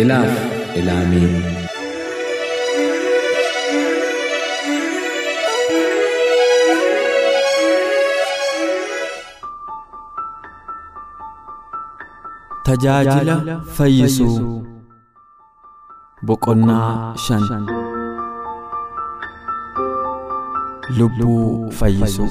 Ilaaf ilaamee Tajaajila fayyisuu boqonnaa shan. Lubbuu fayyisuu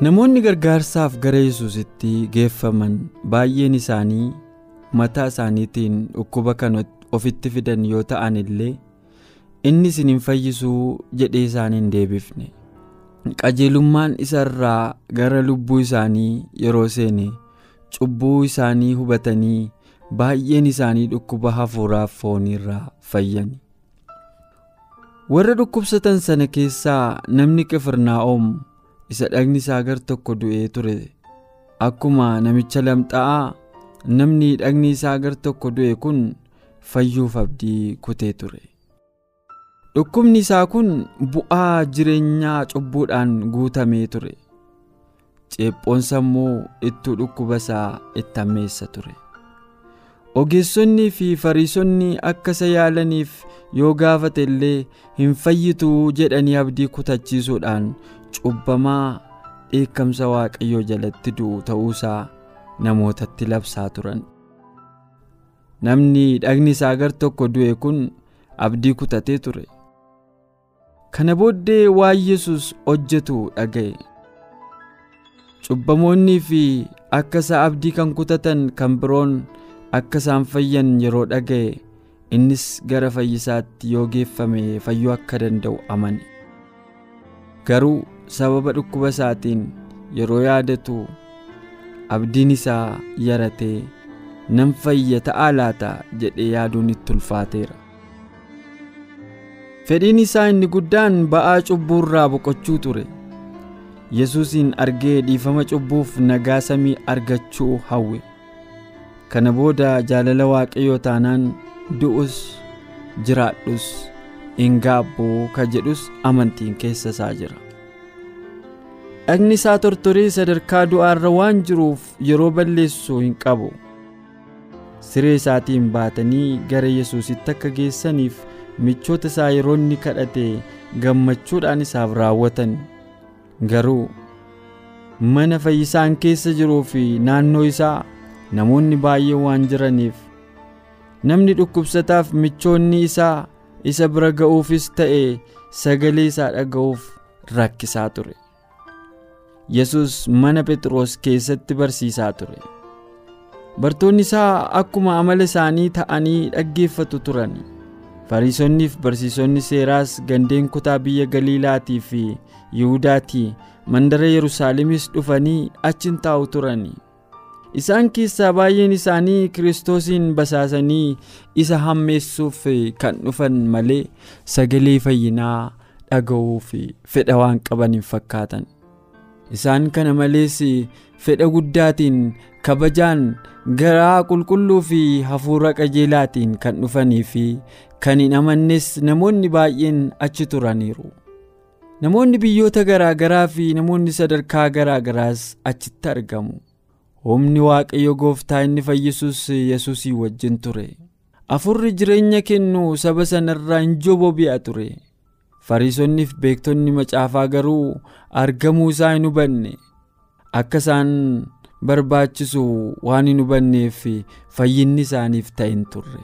Namoonni gargaarsaaf gara Yesuusitti geeffaman baay'een isaanii mataa isaaniitiin dhukkuba kan ofitti fidan yoo ta'an illee inni isin hin fayyisuu jedhee isaan hin deebifne. Qajeelummaan isa irraa gara lubbuu isaanii yeroo seene cubbuu isaanii hubatanii baay'een isaanii dhukkuba hafuuraaf fooniirraa fayyan warra dhukkubsatan sana keessaa namni qifirnaa'om isa dhagni isaa gar tokko du'ee ture. Akkuma namicha lamxaa'aa namni dhagni isaa gar tokko du'e kun fayyuuf abdii kutee ture. dhukkubni isaa kun bu'aa jireenyaa cubbuudhaan guutamee ture. Ceephoon sammuu ittuu dhukkuba isaa itti hammeessa ture. Ogeessonnii fi fariisonni akka isa yaalaniif yoo gaafate illee hin fayyituu jedhanii abdii kutachiisuudhaan cubbamaa dheekkamsa waaqayyoo jalatti du'u ta'uusaa namootatti labsaa turan. Namni dhagni isaa gar tokko du'e kun abdii kutatee ture. kana booddee waan yesus hojjetu dhaga'e. Cubbamoonnii fi akka isaa abdii kan kutatan kan biroon akka isaan fayyan yeroo dhaga'e innis gara fayyisaatti yoo geeffame fayyuu akka danda'u amane. Garuu sababa dhukkuba isaatiin yeroo yaadatu abdiin isaa yaratee nan fayya ta'aa laata! jedhee yaaduun itti ulfaateera. fedhiin isaa inni guddaan ba'aa cubbuu irraa boqochuu ture. Yesuusin argee dhiifama cubbuuf nagaa samii argachuu hawwe. Kana booda jaalala waaqayyoo taanaan du'us jiraadhus hin gaabbuu ka jedhus amantiin keessa isaa jira dhagni isaa tortoree sadarkaa du'aarra waan jiruuf yeroo balleessu hin qabu. Siree isaatiin baatanii gara yesuusitti akka geessaniif michoota isaa yeroo inni kadhate gammachuudhaan isaaf raawwatan. Garuu mana fayyisaan keessa jiruu fi naannoo isaa namoonni baay'een waan jiraniif namni dhukkubsataaf michoonni isaa isa bira ga'uufis ta'e sagalee isaa dhaga'uuf rakkisaa ture yesus mana phexros keessatti barsiisaa ture. Bartoonni isaa akkuma amala isaanii ta'anii dhaggeeffatu turan. fariisonniif barsiisonni seeraas gandeen kutaa biyya galiilaatii fi yihuudaatii mandara yerusaalemis dhufanii achin taa'u turan. Isaan keessaa baay'een isaanii kiristoosiin basaasanii isa hammeessuuf kan dhufan malee sagalee fayyinaa dhaga'uuf fedha waan qaban hin fakkaatan isaan kana malees fedha guddaatiin kabajaan garaa qulqulluu fi hafuura qajeelaatiin kan dhufanii fi kan hin amannes namoonni baay'een achi turaniiru. Namoonni biyyoota garaa garaa fi namoonni sadarkaa garaa garaas achitti argamu. Humni waaqayyo gooftaa inni fayyisuus yesuusii wajjin ture. Afurri jireenya kennu saba sanarraa hin bobi'a ture fariisonniif beektonni macaafaa garuu argamuu isaa hin hubanne akka isaan barbaachisu waan hin hubanneef fayyinni isaaniif ta'e hin turre.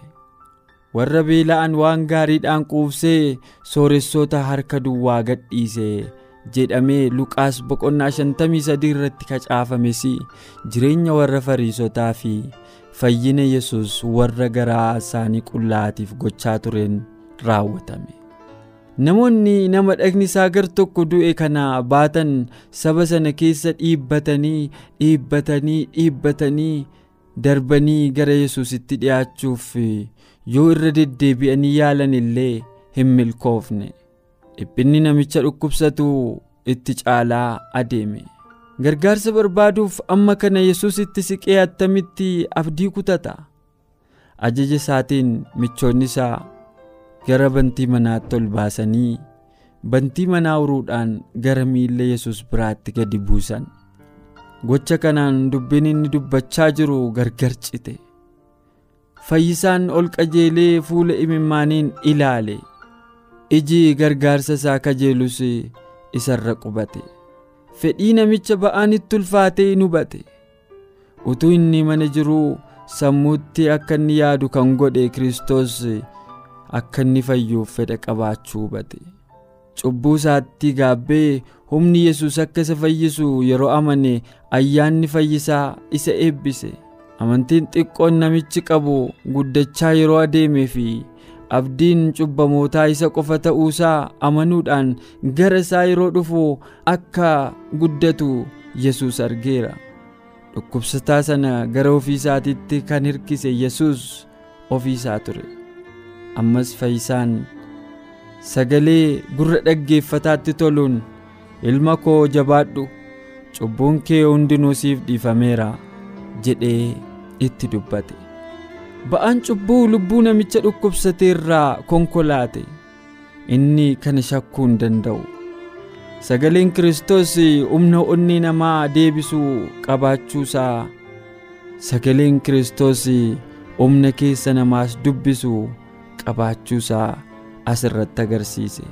warra beela'an waan gaariidhaan quubsee sooressota harka duwwaa gadhiise jedhamee luqaas boqonnaa 53 irratti kacaafames jireenya warra fariisotaa fi fayyina yesus warra garaa isaanii qullaa'atiif gochaa tureen raawwatame. Namoonni nama dhagni isaa gar tokko du'e kana baatan saba sana keessa dhiibbatanii dhiibbatanii dhiibbatanii darbanii gara yesusitti dhi'aachuuf yoo irra deddeebi'anii yaalan illee hin milkoofne. Dhiphinni namicha dhukkubsatu itti caalaa adeeme. Gargaarsa barbaaduuf amma kana yesusitti siqee attamitti abdii kutata? Ajaja isaatiin michoonni isaa gara bantii manaatti ol baasanii bantii manaa uruudhaan gara miilla yesus biraatti gadi buusan. Gocha kanaan dubbiin inni dubbachaa jiru gargar cite. Fayyisaan ol qajeelee fuula imimmaaniin ilaale. Iji gargaarsa isaa kajeelus isarra qubate. Fedhii namicha ba'aanitti ulfaatee in hubate. Utuu inni mana jiruu sammuutti akka inni yaadu kan godhe kiristoos akka inni fayyuuf fedha qabaachuu hubate. Cubbuu isaatti gaabbee humni yesus akka isa fayyisu yeroo amane ayyaanni fayyisaa isa eebbise. Amantiin xiqqoon namichi qabu guddachaa yeroo adeemee fi abdiin cubbamootaa isa qofa ta'uusaa amanuudhaan gara isaa yeroo dhufu akka guddatu yesus argeera. Dhukkubsataa sana gara ofii isaatiitti kan hirkise yesus ofii isaa ture ammas fayyisaan sagalee gurra dhaggeeffataatti toluun ilma koo jabaadhu. Cubbuun kee hundinuu siif dhiifameera jedhee itti dubbate. Ba'aan cubbuu lubbuu namicha dhukkubsate irraa konkolaate. Inni kana shakkuu hin danda'u. Sagaleen kiristoos humna onnee namaa deebisuu qabaachuusaa. Sagaleen kiristoos humna keessa namaas dubbisuu qabaachuusaa as irratti agarsiise.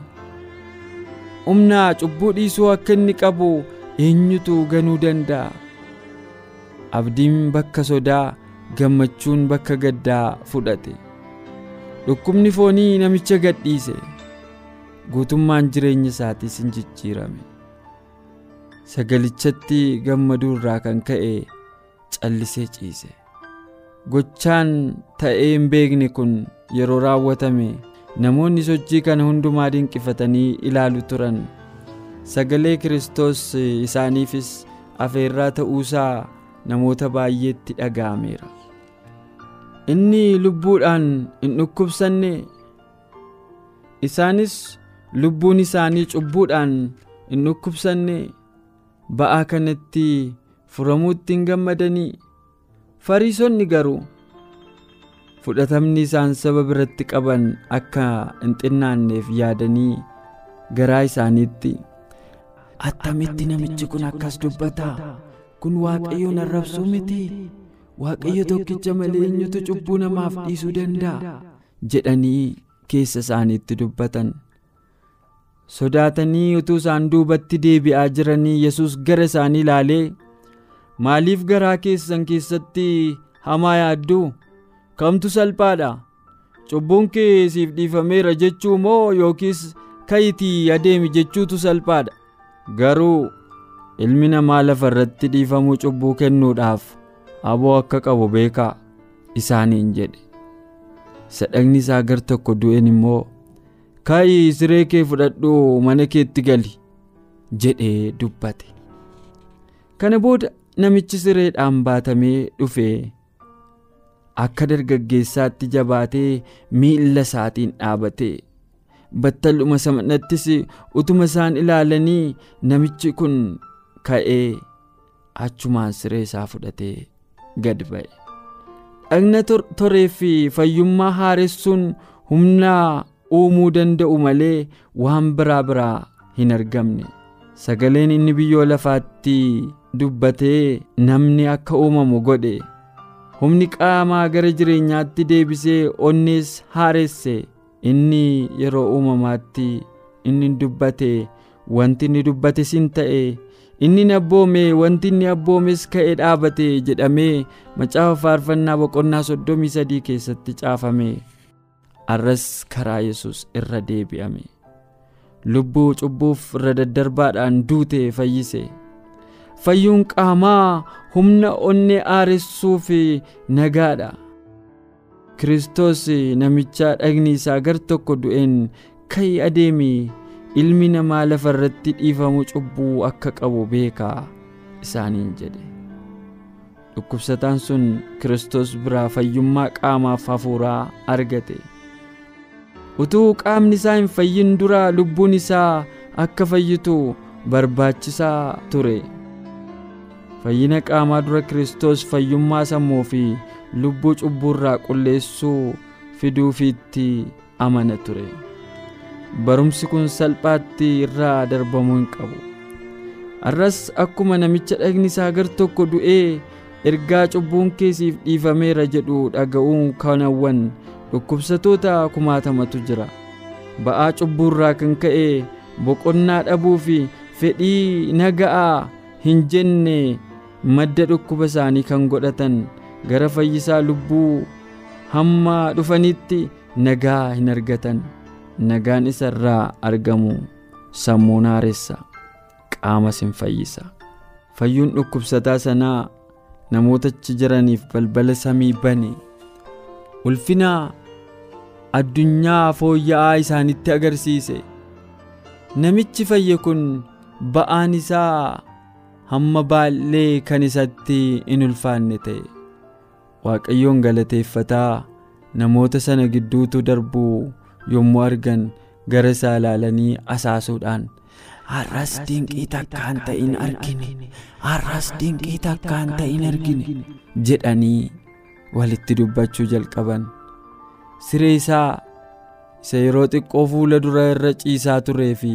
Humna cubbuu dhiisuu akka inni qabu eenyutu ganuu danda'a? Abdiin bakka sodaa gammachuun bakka gaddaa fudhate. Dhukkubni foonii namicha gadhiise guutummaan jireenya isaatiis hin jijjiirame. Sagalichatti gammaduu irraa kan ka'e callisee ciise gochaan ta'ee hin beekne kun yeroo raawwatame namoonni sochii kana hundumaa dinqifatanii ilaalu turan. Sagalee kiristoos isaaniifis afeerraa ta'uusaa namoota baay'eetti dhaga'ameera. Inni lubbuudhaan hin dhukkubsanne? Isaanis lubbuun isaanii cubbuudhaan hin dhukkubsanne? Ba'aa kanatti furamuutti hin gammadanii fariisonni garuu fudhatamni isaan saba biratti qaban akka hin xinnaanneef yaadanii garaa isaaniitti attamitti namichi kun akkas dubbataa kun waaqayyoon arrabsuu miti waaqayyo tokkicha malee eenyutu cubbuu namaaf dhiisuu danda'a? jedhanii keessa isaaniitti dubbatan. Sodaatanii utuu isaan duubatti deebi'aa jiranii yesus gara isaanii ilaalee maaliif garaa keessan keessatti hamaa yaadduu? Kamtu salphaadha. Cubbuun kee siif dhiifameera jechuu moo yookiis ka'itii adeemi jechuutu salphaadha? Garuu ilmi namaa lafa irratti dhiifamuu cubbuu kennuudhaaf aboo akka qabu beekaa? Isaaniin jedhe. Sadhaqni isaa gar tokko du'een immoo ka'ii siree kee fudhadhu mana keetti gali jedhee dubbate. Kana booda namichi sireedhaan baatamee dhufe akka dargaggeessaatti jabaatee miilla isaatiin dhaabate battaluma sanattis utuma isaan ilaalanii namichi kun ka'ee achumaan siree isaa fudhatee gad ba'e. Dhagna toree fi fayyummaa haaressuun humna uumuu danda'u malee waan biraa biraa hin argamne. Sagaleen inni biyyoo lafaatti dubbatee namni akka uumamu godhe. Humni qaamaa gara jireenyaatti deebisee onnees haaresse inni yeroo uumamaatti inni dubbate wanti inni dubbate sin ta'e. Inni abboome wanti inni abboomes ka'e dhaabate jedhamee macaafa faarfannaa boqonnaa soddomii sadii keessatti caafame. Arras karaa yesus irra deebi'ame. Lubbuu cubbuuf irra daddarbaadhaan duute fayyise fayyuun qaamaa humna onnee aaressuu fi nagaadha. Kiristoos namicha dhagni isaa gar tokko du'een ka'ii adeemi ilmi namaa lafa irratti dhiifamu cubbuu akka qabu beekaa isaaniin jedhe. Dhukkubsataan sun kiristoos biraa fayyummaa qaamaaf hafuuraa argate. Utuu qaamni isaa hin fayyin dura lubbuun isaa akka fayyitu barbaachisaa ture fayyina qaamaa dura kiristoos fayyummaa sammuu fi lubbuu cubbuurraa qulleessuu fiduufiitti amana ture. Barumsi kun salphaatti irraa darbamuu hin qabu. Arras akkuma namicha dhagni isaa gar tokko du'ee ergaa cubbuun keesiif dhiifameera jedhu dhaga'uu kanawwan dhukkubsatoota kumaatamatu jira. Ba'aa cubbuurraa kan ka'e boqonnaa dhabuu fi fedhii naga'aa hin jenne madda dhukkuba isaanii kan godhatan gara fayyisaa lubbuu hamma dhufanitti nagaa hin argatan. Nagaan isa irraa argamu sammuu naaressa qaamas hin fayyisa. Fayyuun dhukkubsataa sanaa namoota achi jiraniif balbala samii bane. Ulfina addunyaa fooyya'aa isaanitti agarsiise. Namichi fayye kun ba'aan isaa hamma baay'ee kan isatti hin ulfaanne ta'e waaqayyoon galateeffataa namoota sana gidduutu darbuu yommuu argan gara isaa ilaalanii asaasuudhaan har'as dinqii takkaan ta'in argine. har'as dinqii takkaan ta'in argine. jedhanii walitti dubbachuu jalqaban. Siree isaa isa yeroo xiqqoo fuula dura irra ciisaa turee fi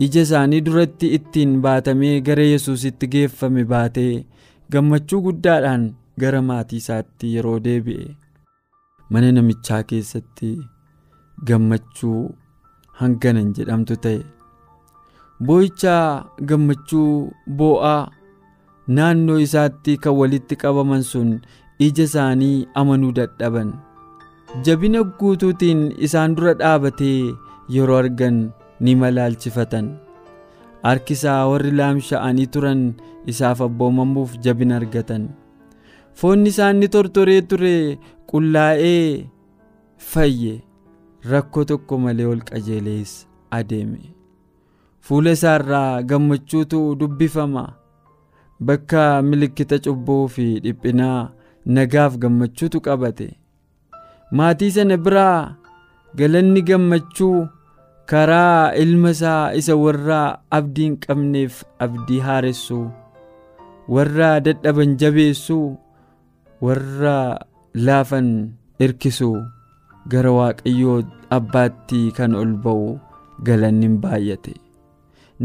ija isaanii duratti ittiin baatamee gara yesuusitti geeffame baatee gammachuu guddaadhaan gara maatii isaatti yeroo deebi'e. Mana namichaa keessatti gammachuu hanganan jedhamtu ta'e. Boo'ichaa gammachuu boo'aa naannoo isaatti kan walitti qabaman sun ija isaanii amanuu dadhaban. Jabina guutuutiin isaan dura dhaabatee yeroo argan ni malaalchifatan. Harki isaa warri laamsha'anii turan isaaf abboomamuuf jabina argatan. Foonni isaanii tortoree ture qullaa'ee fayye. Rakkoo tokko malee ol qajeelees adeeme. Fuula isaa irraa gammachuutu dubbifama. Bakka milikkita cubbuu fi dhiphinaa nagaaf gammachuutu qabate. Maatii sana biraa galanni gammachuu karaa ilma isaa isa warra abdii hin qabneef abdii haaressuu warra dadhaban jabeessuu warra laafan hirkisuu gara waaqayyoo abbaatti kan ol ba'u galanni baay'ate.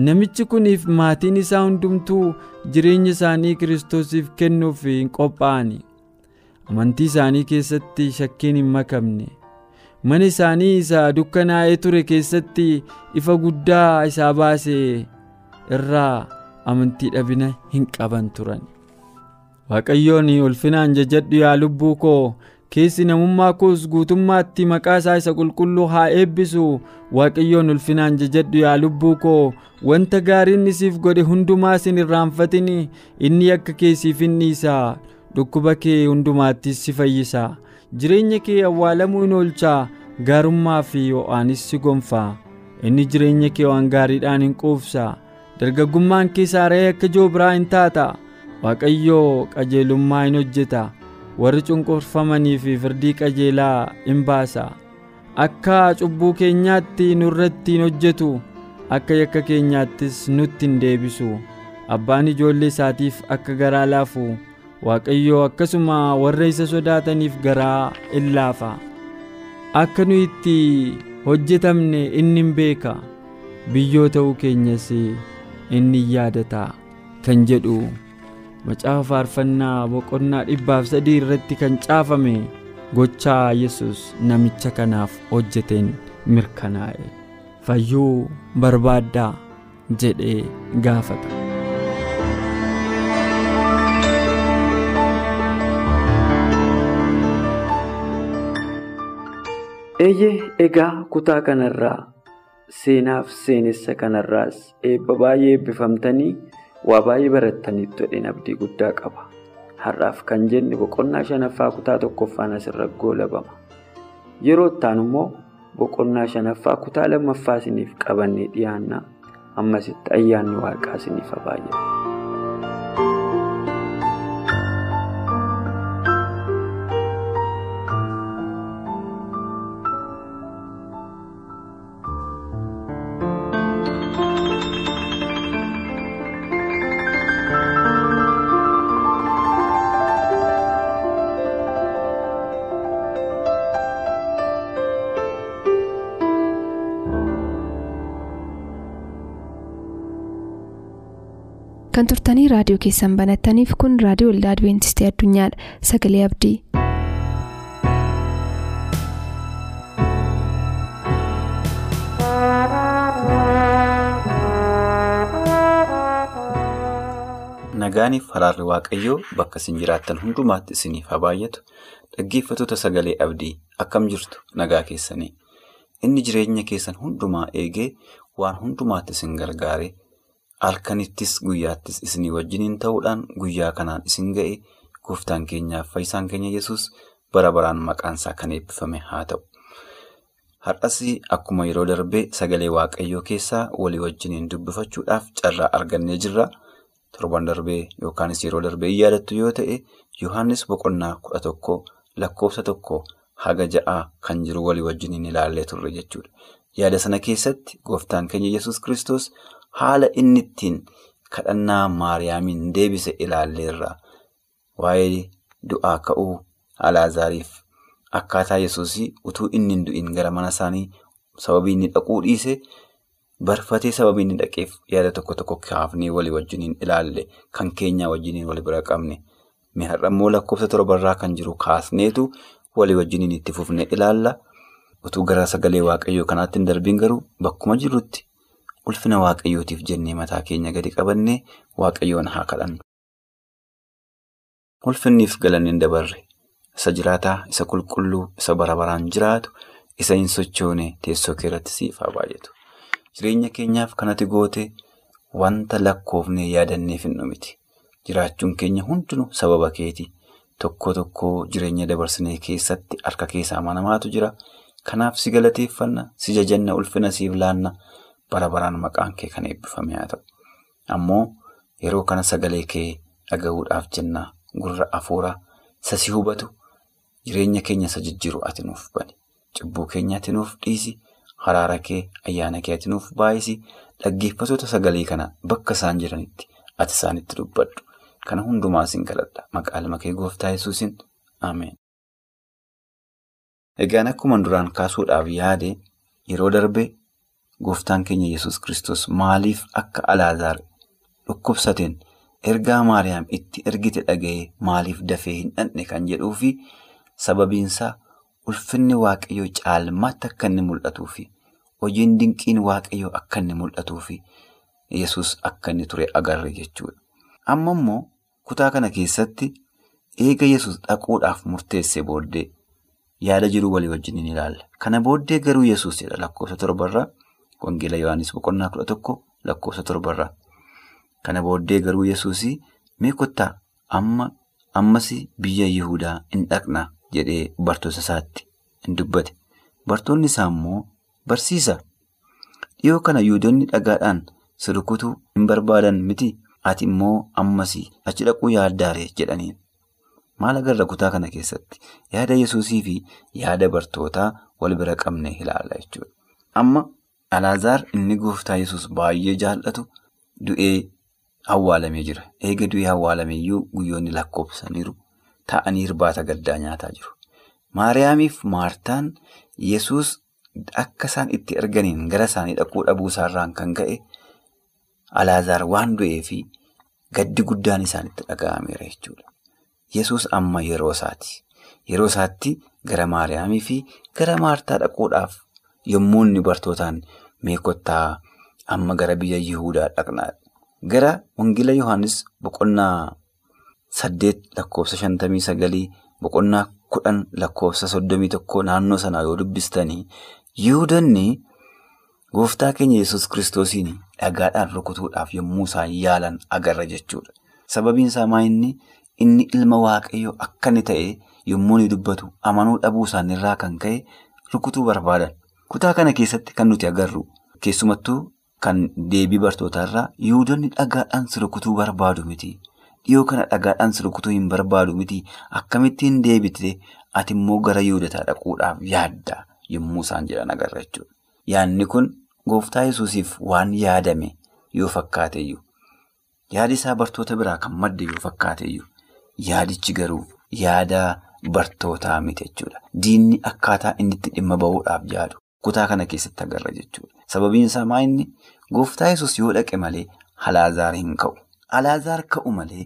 Namichi kuniif maatiin isaa hundumtuu jireenya isaanii kiristoosiif kennuuf hin qophaa'ani. Amantii isaanii keessatti shakkiin hin makamne mana isaanii isa dukkanaa'ee ture keessatti ifa guddaa isaa baase irraa amantii dhabina hin qaban turan. Waaqayyoon ulfinaan jajadhu yaa lubbuu koo. Keessi namummaa koos guutummaatti maqaa isaa isa qulqulluu haa eebbisu. Waaqayyoon ulfinaan jajadhu yaa lubbuu koo. Wanta gaariin isiif godhe hundumaas hin irraanfatin inni akka keessiif inni isaa dhukkuba kee hundumaattis si fayyisa jireenya kee awwaalamuu hin oolchaa gaarummaa fi ho'aanis si gonfaa. Inni jireenya kee waan gaariidhaan hin quufsa. Dargaggummaan kee saara'ee akka joobiraa hin taata. Waaqayyoo qajeelummaa hin hojjeta. Warri cunqurfamanii fi firdii qajeelaa hin baasa. Akka cubbuu keenyaatti nurratti hin hojjetu. Akka yakka keenyaattis nutti hin deebisu. Abbaan ijoollee isaatiif akka garaa laafu waaqayyoo akkasuma warra isa sodaataniif garaa in laafa. Akka nu itti hojjetamne inni hin beeka. Biyyoo ta'uu keenyas inni yaadata kan jedhu macaafa faarfannaa boqonnaa dhibbaaf sadii irratti kan caafame gochaa yesus namicha kanaaf hojjeteen mirkanaa'e. Fayyuu barbaaddaa jedhee gaafata. Eeyyee egaa kutaa kanarraa seenaaf seenessa kanarraas eebba baay'ee eebbifamtanii waa baay'ee barattaniitu jedheen abdii guddaa qaba. Har'aaf kan jenne boqonnaa shanaffaa kutaa tokkoffaan asirra goolabama. Yeroo ittaan immoo boqonnaa shanaffaa kutaa lammaffaa isiniif qabannee dhiyaanna. Ammasitti ayyaanni waaqaa isiniif haa baay'atu. Kan turtanii raadiyoo keessan banattaniif kun raadiyoo waldaa adibeentistii addunyaadha. Sagalee abdii. Nagaaniif haraarri waaqayyoo bakka isin jiraattan hundumaatti isiniif haa baay'atu. Dhaggeeffattoota sagalee abdii akkam jirtu nagaa keessanii? Inni jireenya keessan hundumaa eegee waan hundumaatti isin gargaare halkanittis guyyaattis isinii wajjiniin ta'uudhaan guyyaa kanaan isin ga'e gooftaan keenyaaf fayyisaan keenya yesus bara baraan maqaansaa kan eebbifame haa ta'u. Har'as akkuma yeroo darbee sagalee waaqayyoo keessaa walii wajjiniin dubbifachuudhaaf carraa argannee jirra. Torban darbee yookaanis yeroo darbee yaadattu yoo ta'e Yohaannis boqonnaa kudha tokko lakkoofsa tokko haga ja'aa kan jiru walii wajjiniin ilaallee turre jechuudha. Yaada sana keessatti gooftaan keenya yesus kristos haala inni ittiin kadhannaa maariyaamiin deebise ilaalleerra. Waa'ee du'aa ka'uu Alaazaariif akkaataa yesus utuu inni du'in gara mana isaanii sababii inni dhaquu dhiise. Barfatee sababii inni dhaqeef yaada tokko tokko kaafnee walii wajjiniin ilaalle kan keenyaa wajjiniin wal bira qabne mi har'a immoo lakkoofsa torbarraa kan jiru kaasneetu walii wajjiniin itti fufnee ilaalla. Utuu gara sagalee waaqayyoo kanaatti hin darbiin garuu bakkuma jirrutti ulfina waaqayyootiif jennee mataa keenya gadi qabannee waaqayyoon haa kadhannu. Ulfinniif galanni dabarre isa jiraataa isa qulqulluu isa bara baraan jiraatu isa hin sochoone teessoo keerratti siif haa baay'atu. Jireenya keenyaaf kanatti goote wanta lakkoofnee yaadanneef hin dhumiti. Jiraachuun keenya hundinuu sababa keeti. Tokko tokko jireenya dabarsinee keessatti harka keessaa manamaatu jira. Kanaaf si galateeffanna, si jajanna, ulfina siif laanna bara baraan maqaan kee kan eebbifame haa ta'u. Ammoo yeroo kana sagalee kee dhagahuudhaaf jenna gurra afuuraa isa si hubatu jireenya keenya isa jijjiiru ati nuuf bani. Cubbuu keenya ati nuuf dhiisi. Haraara kee ayyaana kee ati nuuf baay'isi dhaggeeffatoota sagalee kana bakka isaan jiranitti ati isaanitti dubbadhu. Kana hundumaa siin kadhadha. Maqaa ilma kee gooftaa yesuusin Ameen. Egaan akkuma duraan kaasuudhaaf yaade yeroo darbe gooftaan keenya yesus kristos maaliif akka Alaazaar dhukkubsateen ergaa Maariyaam itti ergite dhaga'ee maaliif dafee hin dhandhe kan jedhuu fi sababiinsaa. Ulfinni waaqayyoo caalmaatti akka inni mul'atuu fi hojiin dinqiin waaqayyoo akka inni mul'atuu fi yesus akka inni ture agarre jechuudha. Amma immoo kutaa kana keessatti eega yesus dhaquudhaaf murteesse booddee yaada jiru walii wajjin ni ilaalla. Kana booddee garuu yesus jedha lakkoofsa torbarraa Wangeela Yohaannis boqonnaa kudha tokko lakkoofsa torbarraa. Kana booddee garuu yesus mee kottaa amma ammas biyya Yihudaa in dhaqna. jedhee bartoota isaatti hin dubbate. Bartoonni isaa immoo barsiisa. Dhiyoo kana Yihudoonni dhagaadhaan si rukutuu hin barbaadan miti ati immoo ammas achi dhaquu yaaddaare jedhaniin. Maal agarra kutaa kana keessatti yaada yesuusii fi yaada bartootaa wal bira qabne ilaalla jechuudha. Amma Alaazaar inni gooftaa yesus baay'ee jaallatu du'ee awwaalamee jira. Eega du'ee awwaalameeyyuu guyyoonni lakkoofsaniiru. Taa'anii irbaata gaddaa nyaataa jiru. Maariyaamiif Maartaan yesus akka isaan itti erganiin gara isaanii dhaquu dhabuu isaarraan kan ka'e Alaazaar waan du'ee fi gaddi guddaan isaanitti dhaga'ameera jechuudha. Yesus amma yeroo isaati. Yeroo isaatti gara Maariyaamii fi gara Maartaa dhaquudhaaf yommuu inni bartootaan mee kottaa amma gara biyya Yihuudaa dhaqnaa. Gara Wangeela Yohaannis boqonnaa. Saddeet lakkoofsa shantamii sagalii boqonnaa kudhan lakkoofsa soddomii tokkoo naannoo sanaa yoo dubbistanii Yihudoonni gooftaa keenya yesus kiristoosiin dhagaadhaan rukutuudhaaf yommuu isaan yaalan agarra jechuudha. Sababiin isaa maa inni ilma waaqayyoo akka inni ta'e yommuu inni dubbatu amanuu dhabuu isaaniirraa kan ka'e rukutuu barbaadan. Kutaa kana keessatti kan nuti agarru keessumattuu kan deebii bartootaarraa yihudoonni dhagaadhaan si rukutuu barbaadu miti. Dhiyoo kana dhagaadhaan si rukutuu hin barbaadu miti. Akkamittiin deebite ati gara yihudotaa dhaquudhaaf yaadda yommuu isaan jedhan agarra jechuudha. Yaadni kun gooftaa yesuusiif waan yaadame yoo fakkaateyyuu yaadi isaa bartoota biraa kan madde yoo fakkaateyyuu yaadichi garuu yaada bartootaa miti jechuudha. Diinni akkaataa inni itti dhimma bahuudhaaf yaadu kutaa kana keessatti agarra jechuudha. Sababiin isaa maa inni gooftaa yesus yoo dhaqe malee Alaazaar hin ka'u. Alaazaar ka'u malee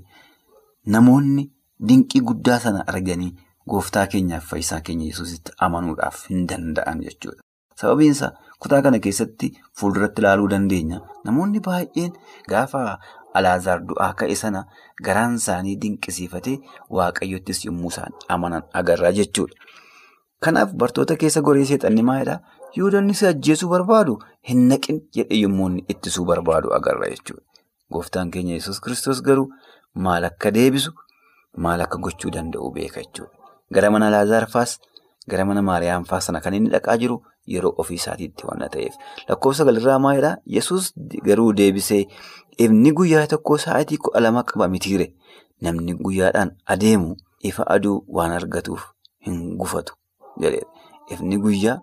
namoonni dinqii guddaa sana arganii gooftaa keenyaaf fayyisaa keenya yesusitti amanuudhaaf hin danda'an jechuudha. Sababiin isaa kutaa kana keessatti fuulduratti ilaaluu dandeenya. Namoonni baay'een gaafa Alaazaar du'aa ka'e sana garaan isaanii dinqisiifatee waaqayyottis yommuu isaan amanan agarra jechuudha. Kanaaf bartoota keessa goree seexanni maalidhaa? Yihudoonni si ajjeesuu barbaadu hin naqin jedhee yommuu ittisuu barbaadu agarra jechuudha. Gooftaan keenya yesus kiristoos garuu maal akka deebisu maal akka gochuu danda'u beeka jechuudha. Gara mana Alaazaar faas gara mana Maariyaam faas sana kan inni dhaqaa jiru yeroo ofii isaatiitti waan ta'eef. Lakkoofsa galirraa maalidhaa? Yesus garuu deebisee ifni guyyaa tokkoo sa'aatii kudha lama qaba mitiire. Namni guyyaadhaan adeemu ifa aduu waan argatuuf hin gufatu jedheera. Ifni guyyaa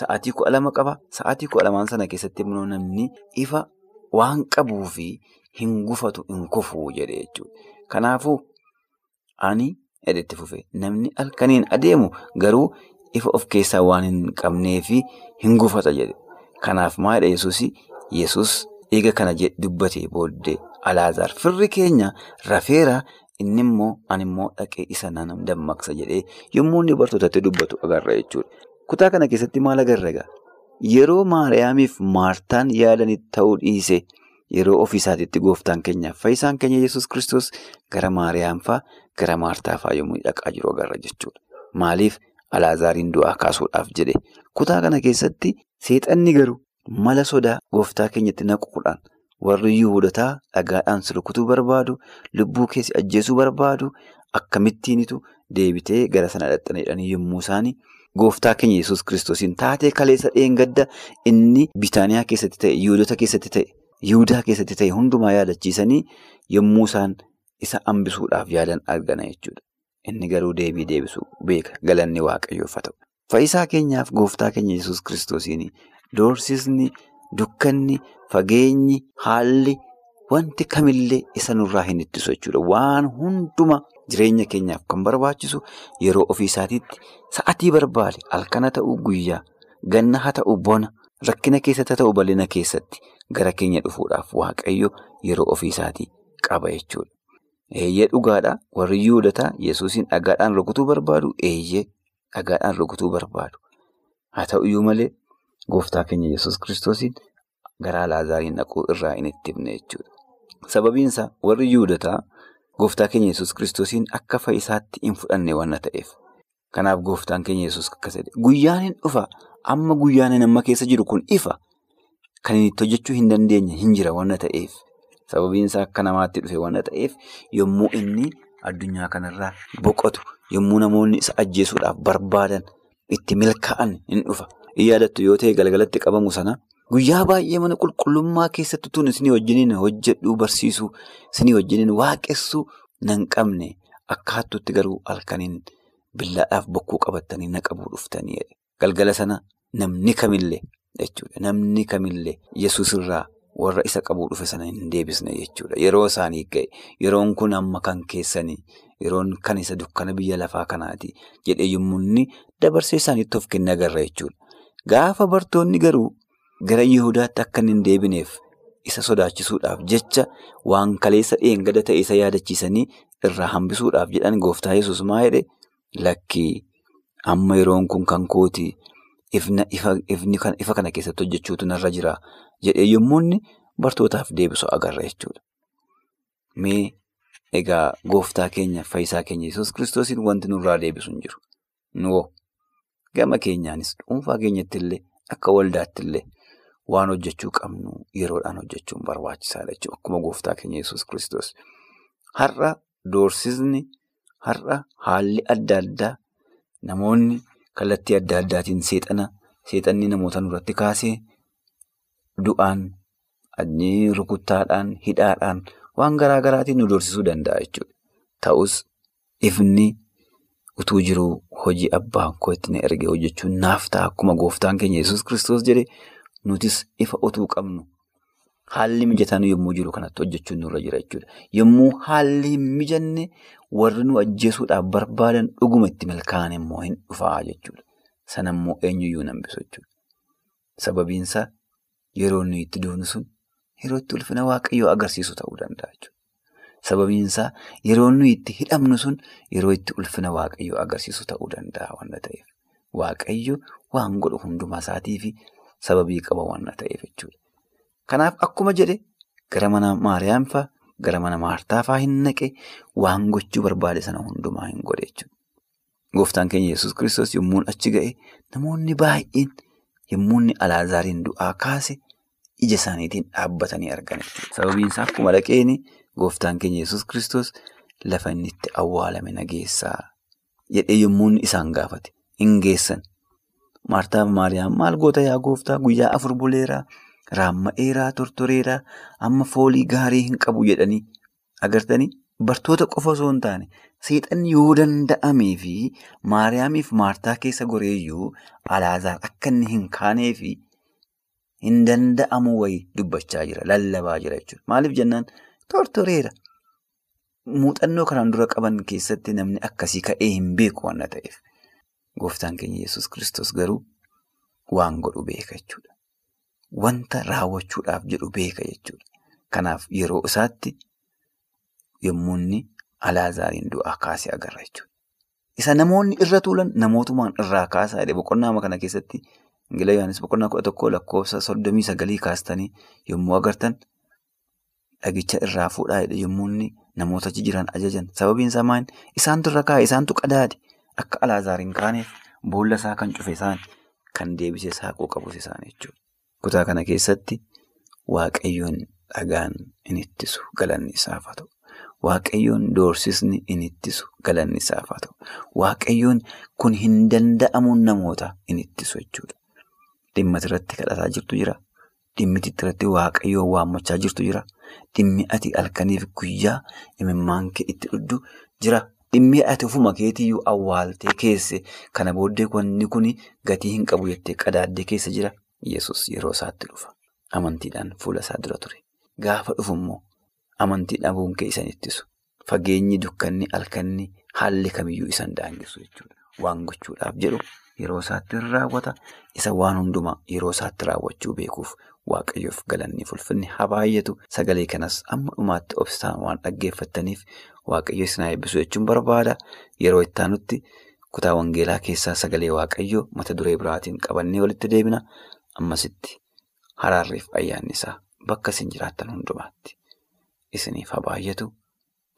sa'aatii kudha lama qaba. Sa'aatii kudha lamaan sana keessatti immoo namni ifa waan qabuu fi hin gufatu hin kufuu jedhe jechuudha. Kanaafuu ani edhetti fufe namni halkaniin adeemu garuu ifa of keessaa waan hin qabnee fi hin gufata jedhe. Kanaaf maalidha Yesuus? Yesuus eega kana dubbatee booddee Alaazaar firri keenya rafeera inni immoo ani immoo dhaqee isa nan dammaqsa jedhee yommuu inni dubbatu agarra jechuudha. Kutaa kana keessatti maal agarra? Yeroo Maariyaamiif Maartaan yaadanitti ta'uu dhiise yeroo ofiisaatiitti gooftaan keenyaaf fayyisaan keenya Yesuus kiristoos gara Maariyaam fa'aa gara Maartaa fa'aa yommuu dhaqaa jiru agarra jechuudha. Maaliif Alaazaariin du'aa kaasuudhaaf jedhe? Kutaa kana keessatti seexanni garuu mala sodaa gooftaa keenyatti naquudhaan warri Yihudotaa dhagaadhaan si barbaadu, lubbuu keessi ajjeesuu barbaadu akkamittiinitu deebitee gara sana dhaxxanidhanii yommuu isaanii gooftaa keenya Yesuus kiristoosiin taatee kaleessa dheengadda inni Bitaaniyaa keessatti ta'e, Yihudota keessatti ta'e, Yihudaa keessatti ta'e hundumaa yaadachiisanii yommuu isaan isa hambisuudhaaf yaadan argana jechuudha. Inni garuu deebii deebisuu beeka galanni waaqayyoof haa ta'u. Fayyisaa keenyaaf gooftaa keenya Yesuus kiristoosiin doorsisni, dukkanni, fageenyi, haalli wanti kamillee isa nurraa hin ittisu jechuudha. Waan hunduma jireenya keenyaaf kan barbaachisu yeroo ofii isaatiitti sa'atii barbaade halkana ta'uu guyyaa, ganna haa ta'u bona, rakkina keessatti haa ta'u bal'ina keessatti gara keenya dhufuudhaaf waaqayyo yeroo ofii isaatii qaba jechuudha. Eeyyee dhugaadhaa warri Yihudotaa Yesuusiin dhagaadhaan rukutuu barbaadu eeyyee dhagaadhaan rukutuu barbaadu. Haa ta'uyyuu malee gooftaa keenya Yesuus kiristoosiin gara Alaazaariin dhaquu irraa hin ittifne jechuudha. Sababiin isaa warri Yihudotaa gooftaa keenya Yesuus kiristoosiin akka fayyisaatti hin fudhanne waan ta'eef. Kanaaf gooftaan keenya Yesuus akkas jedhe guyyaan hin dhufa amma guyyaan amma keessa jiru kun ifa kan itti hojjechuu hin dandeenye hin jira waan ta'eef. Sababiin isaa akka namaatti dhufe waan ta'eef yommuu inni addunyaa kanarraa boqotu yommuu namoonni isa ajjeesuudhaaf barbaadan itti milkaa'an hin dhufa. Hin yaadattu yoo ta'e galgalatti qabamu sana guyyaa baay'ee mana qulqullummaa keessatti tun isinii wajjiniin hojjedhuu barsiisuu isinii wajjiniin waaqessuu nan qabne akkaattutti garuu halkaniin billaadhaaf bokkuu qabattanii na qabuu dhuftanii galgala sana namni kamillee jechuudha namni kamillee yesuus irraa. warra isa qabuu dhufe sana hin deebisne jechuudha. Yeroo isaanii ga'e yeroon kun amma kan keessanii yeroon kan isa dukkana biyya lafaa kanaati jedhee yommuu inni dabarsee isaaniitti of kenne agarra jechuudha. Gaafa bartoonni garuu gara Yihudaatti akka hin deebineef isa sodaachisuudhaaf jecha waan kaleessa dheengada ta'e isa yaadachiisanii irraa hambisuudhaaf jedhan gooftaa yesus maa jedhe lakkii amma yeroon kun kan kooti. Ifa kana keessatti hojjechuutu narra jira jedhee yommuu inni bartootaaf deebisu agarra jechuudha. Mee egaa gooftaa keenya fayyisaa keenya Yesuus kiristoosiin wanti nurraa deebisu hin jiru. Nuwoo gama keenyaanis dhuunfaa keenyatti illee akka waldaatti illee waan hojjechuu qabnu yeroodhaan hojjechuun barbaachisaadha jechuudha. Akkuma gooftaa keenya yesus kristos Har'a doorsisni, har'a haalli adda addaa namoonni kallattii adda addaatiin seexana seexanni namoota nurratti kaasee du'aan, rukuttaadhaan, hidhaadhaan waan garaa garaatiin nu doorsisuu danda'a jechuudha. Ta'us ifni utuu jiruu hojii abbaan koo itti na erge hojjechuun naaf ta'a akkuma gooftaan keenya yesus kristos jedhe nutis ifa utuu qabnu haalli mijataan yommuu jiru kanatti hojjechuun nurra jira jechuudha. Yommuu haalli hin mijanne warri nu ajjeesuudhaaf barbaadan dhuguma itti milkaa'an immoo hin dhufaa jechuudha. Sanammoo eenyuyyuu nambisu jechuudha. Sababiinsaa yeroo nuyi itti duunu sun yeroo itti ulfina waaqayyoo agarsiisu ta'uu danda'a jechuudha. Sababiinsaa yeroo nuyi itti hidhamnu sun yeroo itti ulfina waaqayyoo agarsiisu ta'uu danda'a waan ta'eef. Waaqayyo waan godhu hundumaa isaatii sababii qaba waan ta'eef jechuudha. Kanaaf akkuma jedhe gara mana Maariyaam fa'aa gara mana Maartaa fa'aa hin naqe waan gochuu barbaade sana hundumaa hin godhe jechuudha. Gooftaan keenya yesus kristos yommuu achi ga'e namoonni baay'een yommuu inni Alaazaariin du'aa kaase ija isaaniitiin dhaabbatanii argan. Sababiin isaa akkuma dhaqeen gooftaan keenya yesus kristos lafa inni itti awwaalame nageessaa jedhee yommuu isaan gaafate hin geessan. Maartaa fi Maariyaam maal goota yaa gooftaa guyyaa afur buleeraa raamma'eeraa tortoreeraa amma foolii gaarii hin qabu jedhanii agartanii bartoota qofa osoo hin taane seexanni yoo danda'amee fi Maariyaamiif Maartaa keessa goreeyyuu Alaazaar akka inni hin kaanee fi hin danda'amu wayii dubbachaa jira lallabaa jira jechuudha. Maaliif jennaan tortoreera. Muuxannoo kanaan dura qaban keessatti namni akkasii ka'ee hin beeku waan ta'eef. Gooftaan keenya yesus kristos garuu waan godhu beeka jechuudha. Wanta raawwachuudhaaf jedhu beeka jechuudha. Kanaaf yeroo isaatti yommuu inni Alaazaariin du'aa kaasee agarra jechuudha. Isa namoonni irra tuulan namootumaan irraa kaasaa jedhe boqonnaa kana keessatti Ingila Yohaannis boqonnaa kudha tokkoo lakkoofsa soddomii sagalii kaastanii yommuu agartan dhagicha irraa fuudhaa jedhe yommuu inni namoota jiran ajajan sababiin isaa maal isaantu irra kaa'e isaantu qadaade. Akka Alaazaariin kaaneef boolla isaa kan cufe isaan kan deebisee saaquu qabus isaan jechuudha. Kutaa kana keessatti waaqayyoon dhagaan in ittisu galanni isaaf haa ta'u. Waaqayyoon doorsisni in ittisu galanni haa ta'u. Waaqayyoon kun hin danda'amuun namoota in ittisu jechuudha. Dhimma irratti kadhataa jirtu jira. Dhimmi irratti waaqayyoon waammachaa jirtu jira. Dhimmi ati halkaniif guyyaa imimmaan kee itti dhudhu jira. Dhimmi ati ofuma keetiyyuu awwaaltee keesse kana booddee wanni kun gatii hin qabu jettee qadaaddee keessa jira. Yesus yeroo isaatti dhufa. Amantiidhaan fuula isaa dura ture. Gaafa dhufu immoo amantii dhabuun kee isan ittisu. Fageenyi dukkanni halkanni haalli kamiyyuu isan daangisu jechuudha. Waan gochuudhaaf jedhu yeroo isaatti raawwata. Isa waan hundumaa yeroo isaatti raawwachuu beekuuf waaqayyoof galanni ulfinni haa baay'atu. Sagalee kanas amma dhumaatti obsaan waan dhaggeeffattaniif. Waaqayyo isin haa eebbisu jechuun barbaada. Yeroo itti aanutti kutaa wangeelaa keessaa sagalee waaqayyoo mata duree biraatiin qabannee walitti deebina. Ammasitti haraarriif ayyaanni isaa bakka isin jiraattan hundumaatti isiniif haa baay'atu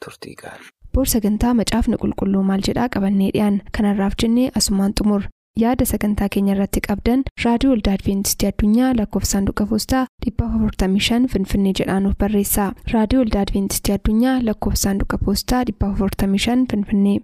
turtii gaarii. Boor sagantaa macaafni qulqulluu maal jedhaa qabannee dhiyaan kanarraaf jennee asumaan xumur yaada sagantaa keenya irratti qabdan raadiyoo waldaa adventistii addunyaa lakkoofsa saanduqa poostaa 455 finfinnee jedhaanuf barreessa raadiyoo waldaa adventistii addunyaa lakkoofsa saanduqa poostaa 455 finfinnee.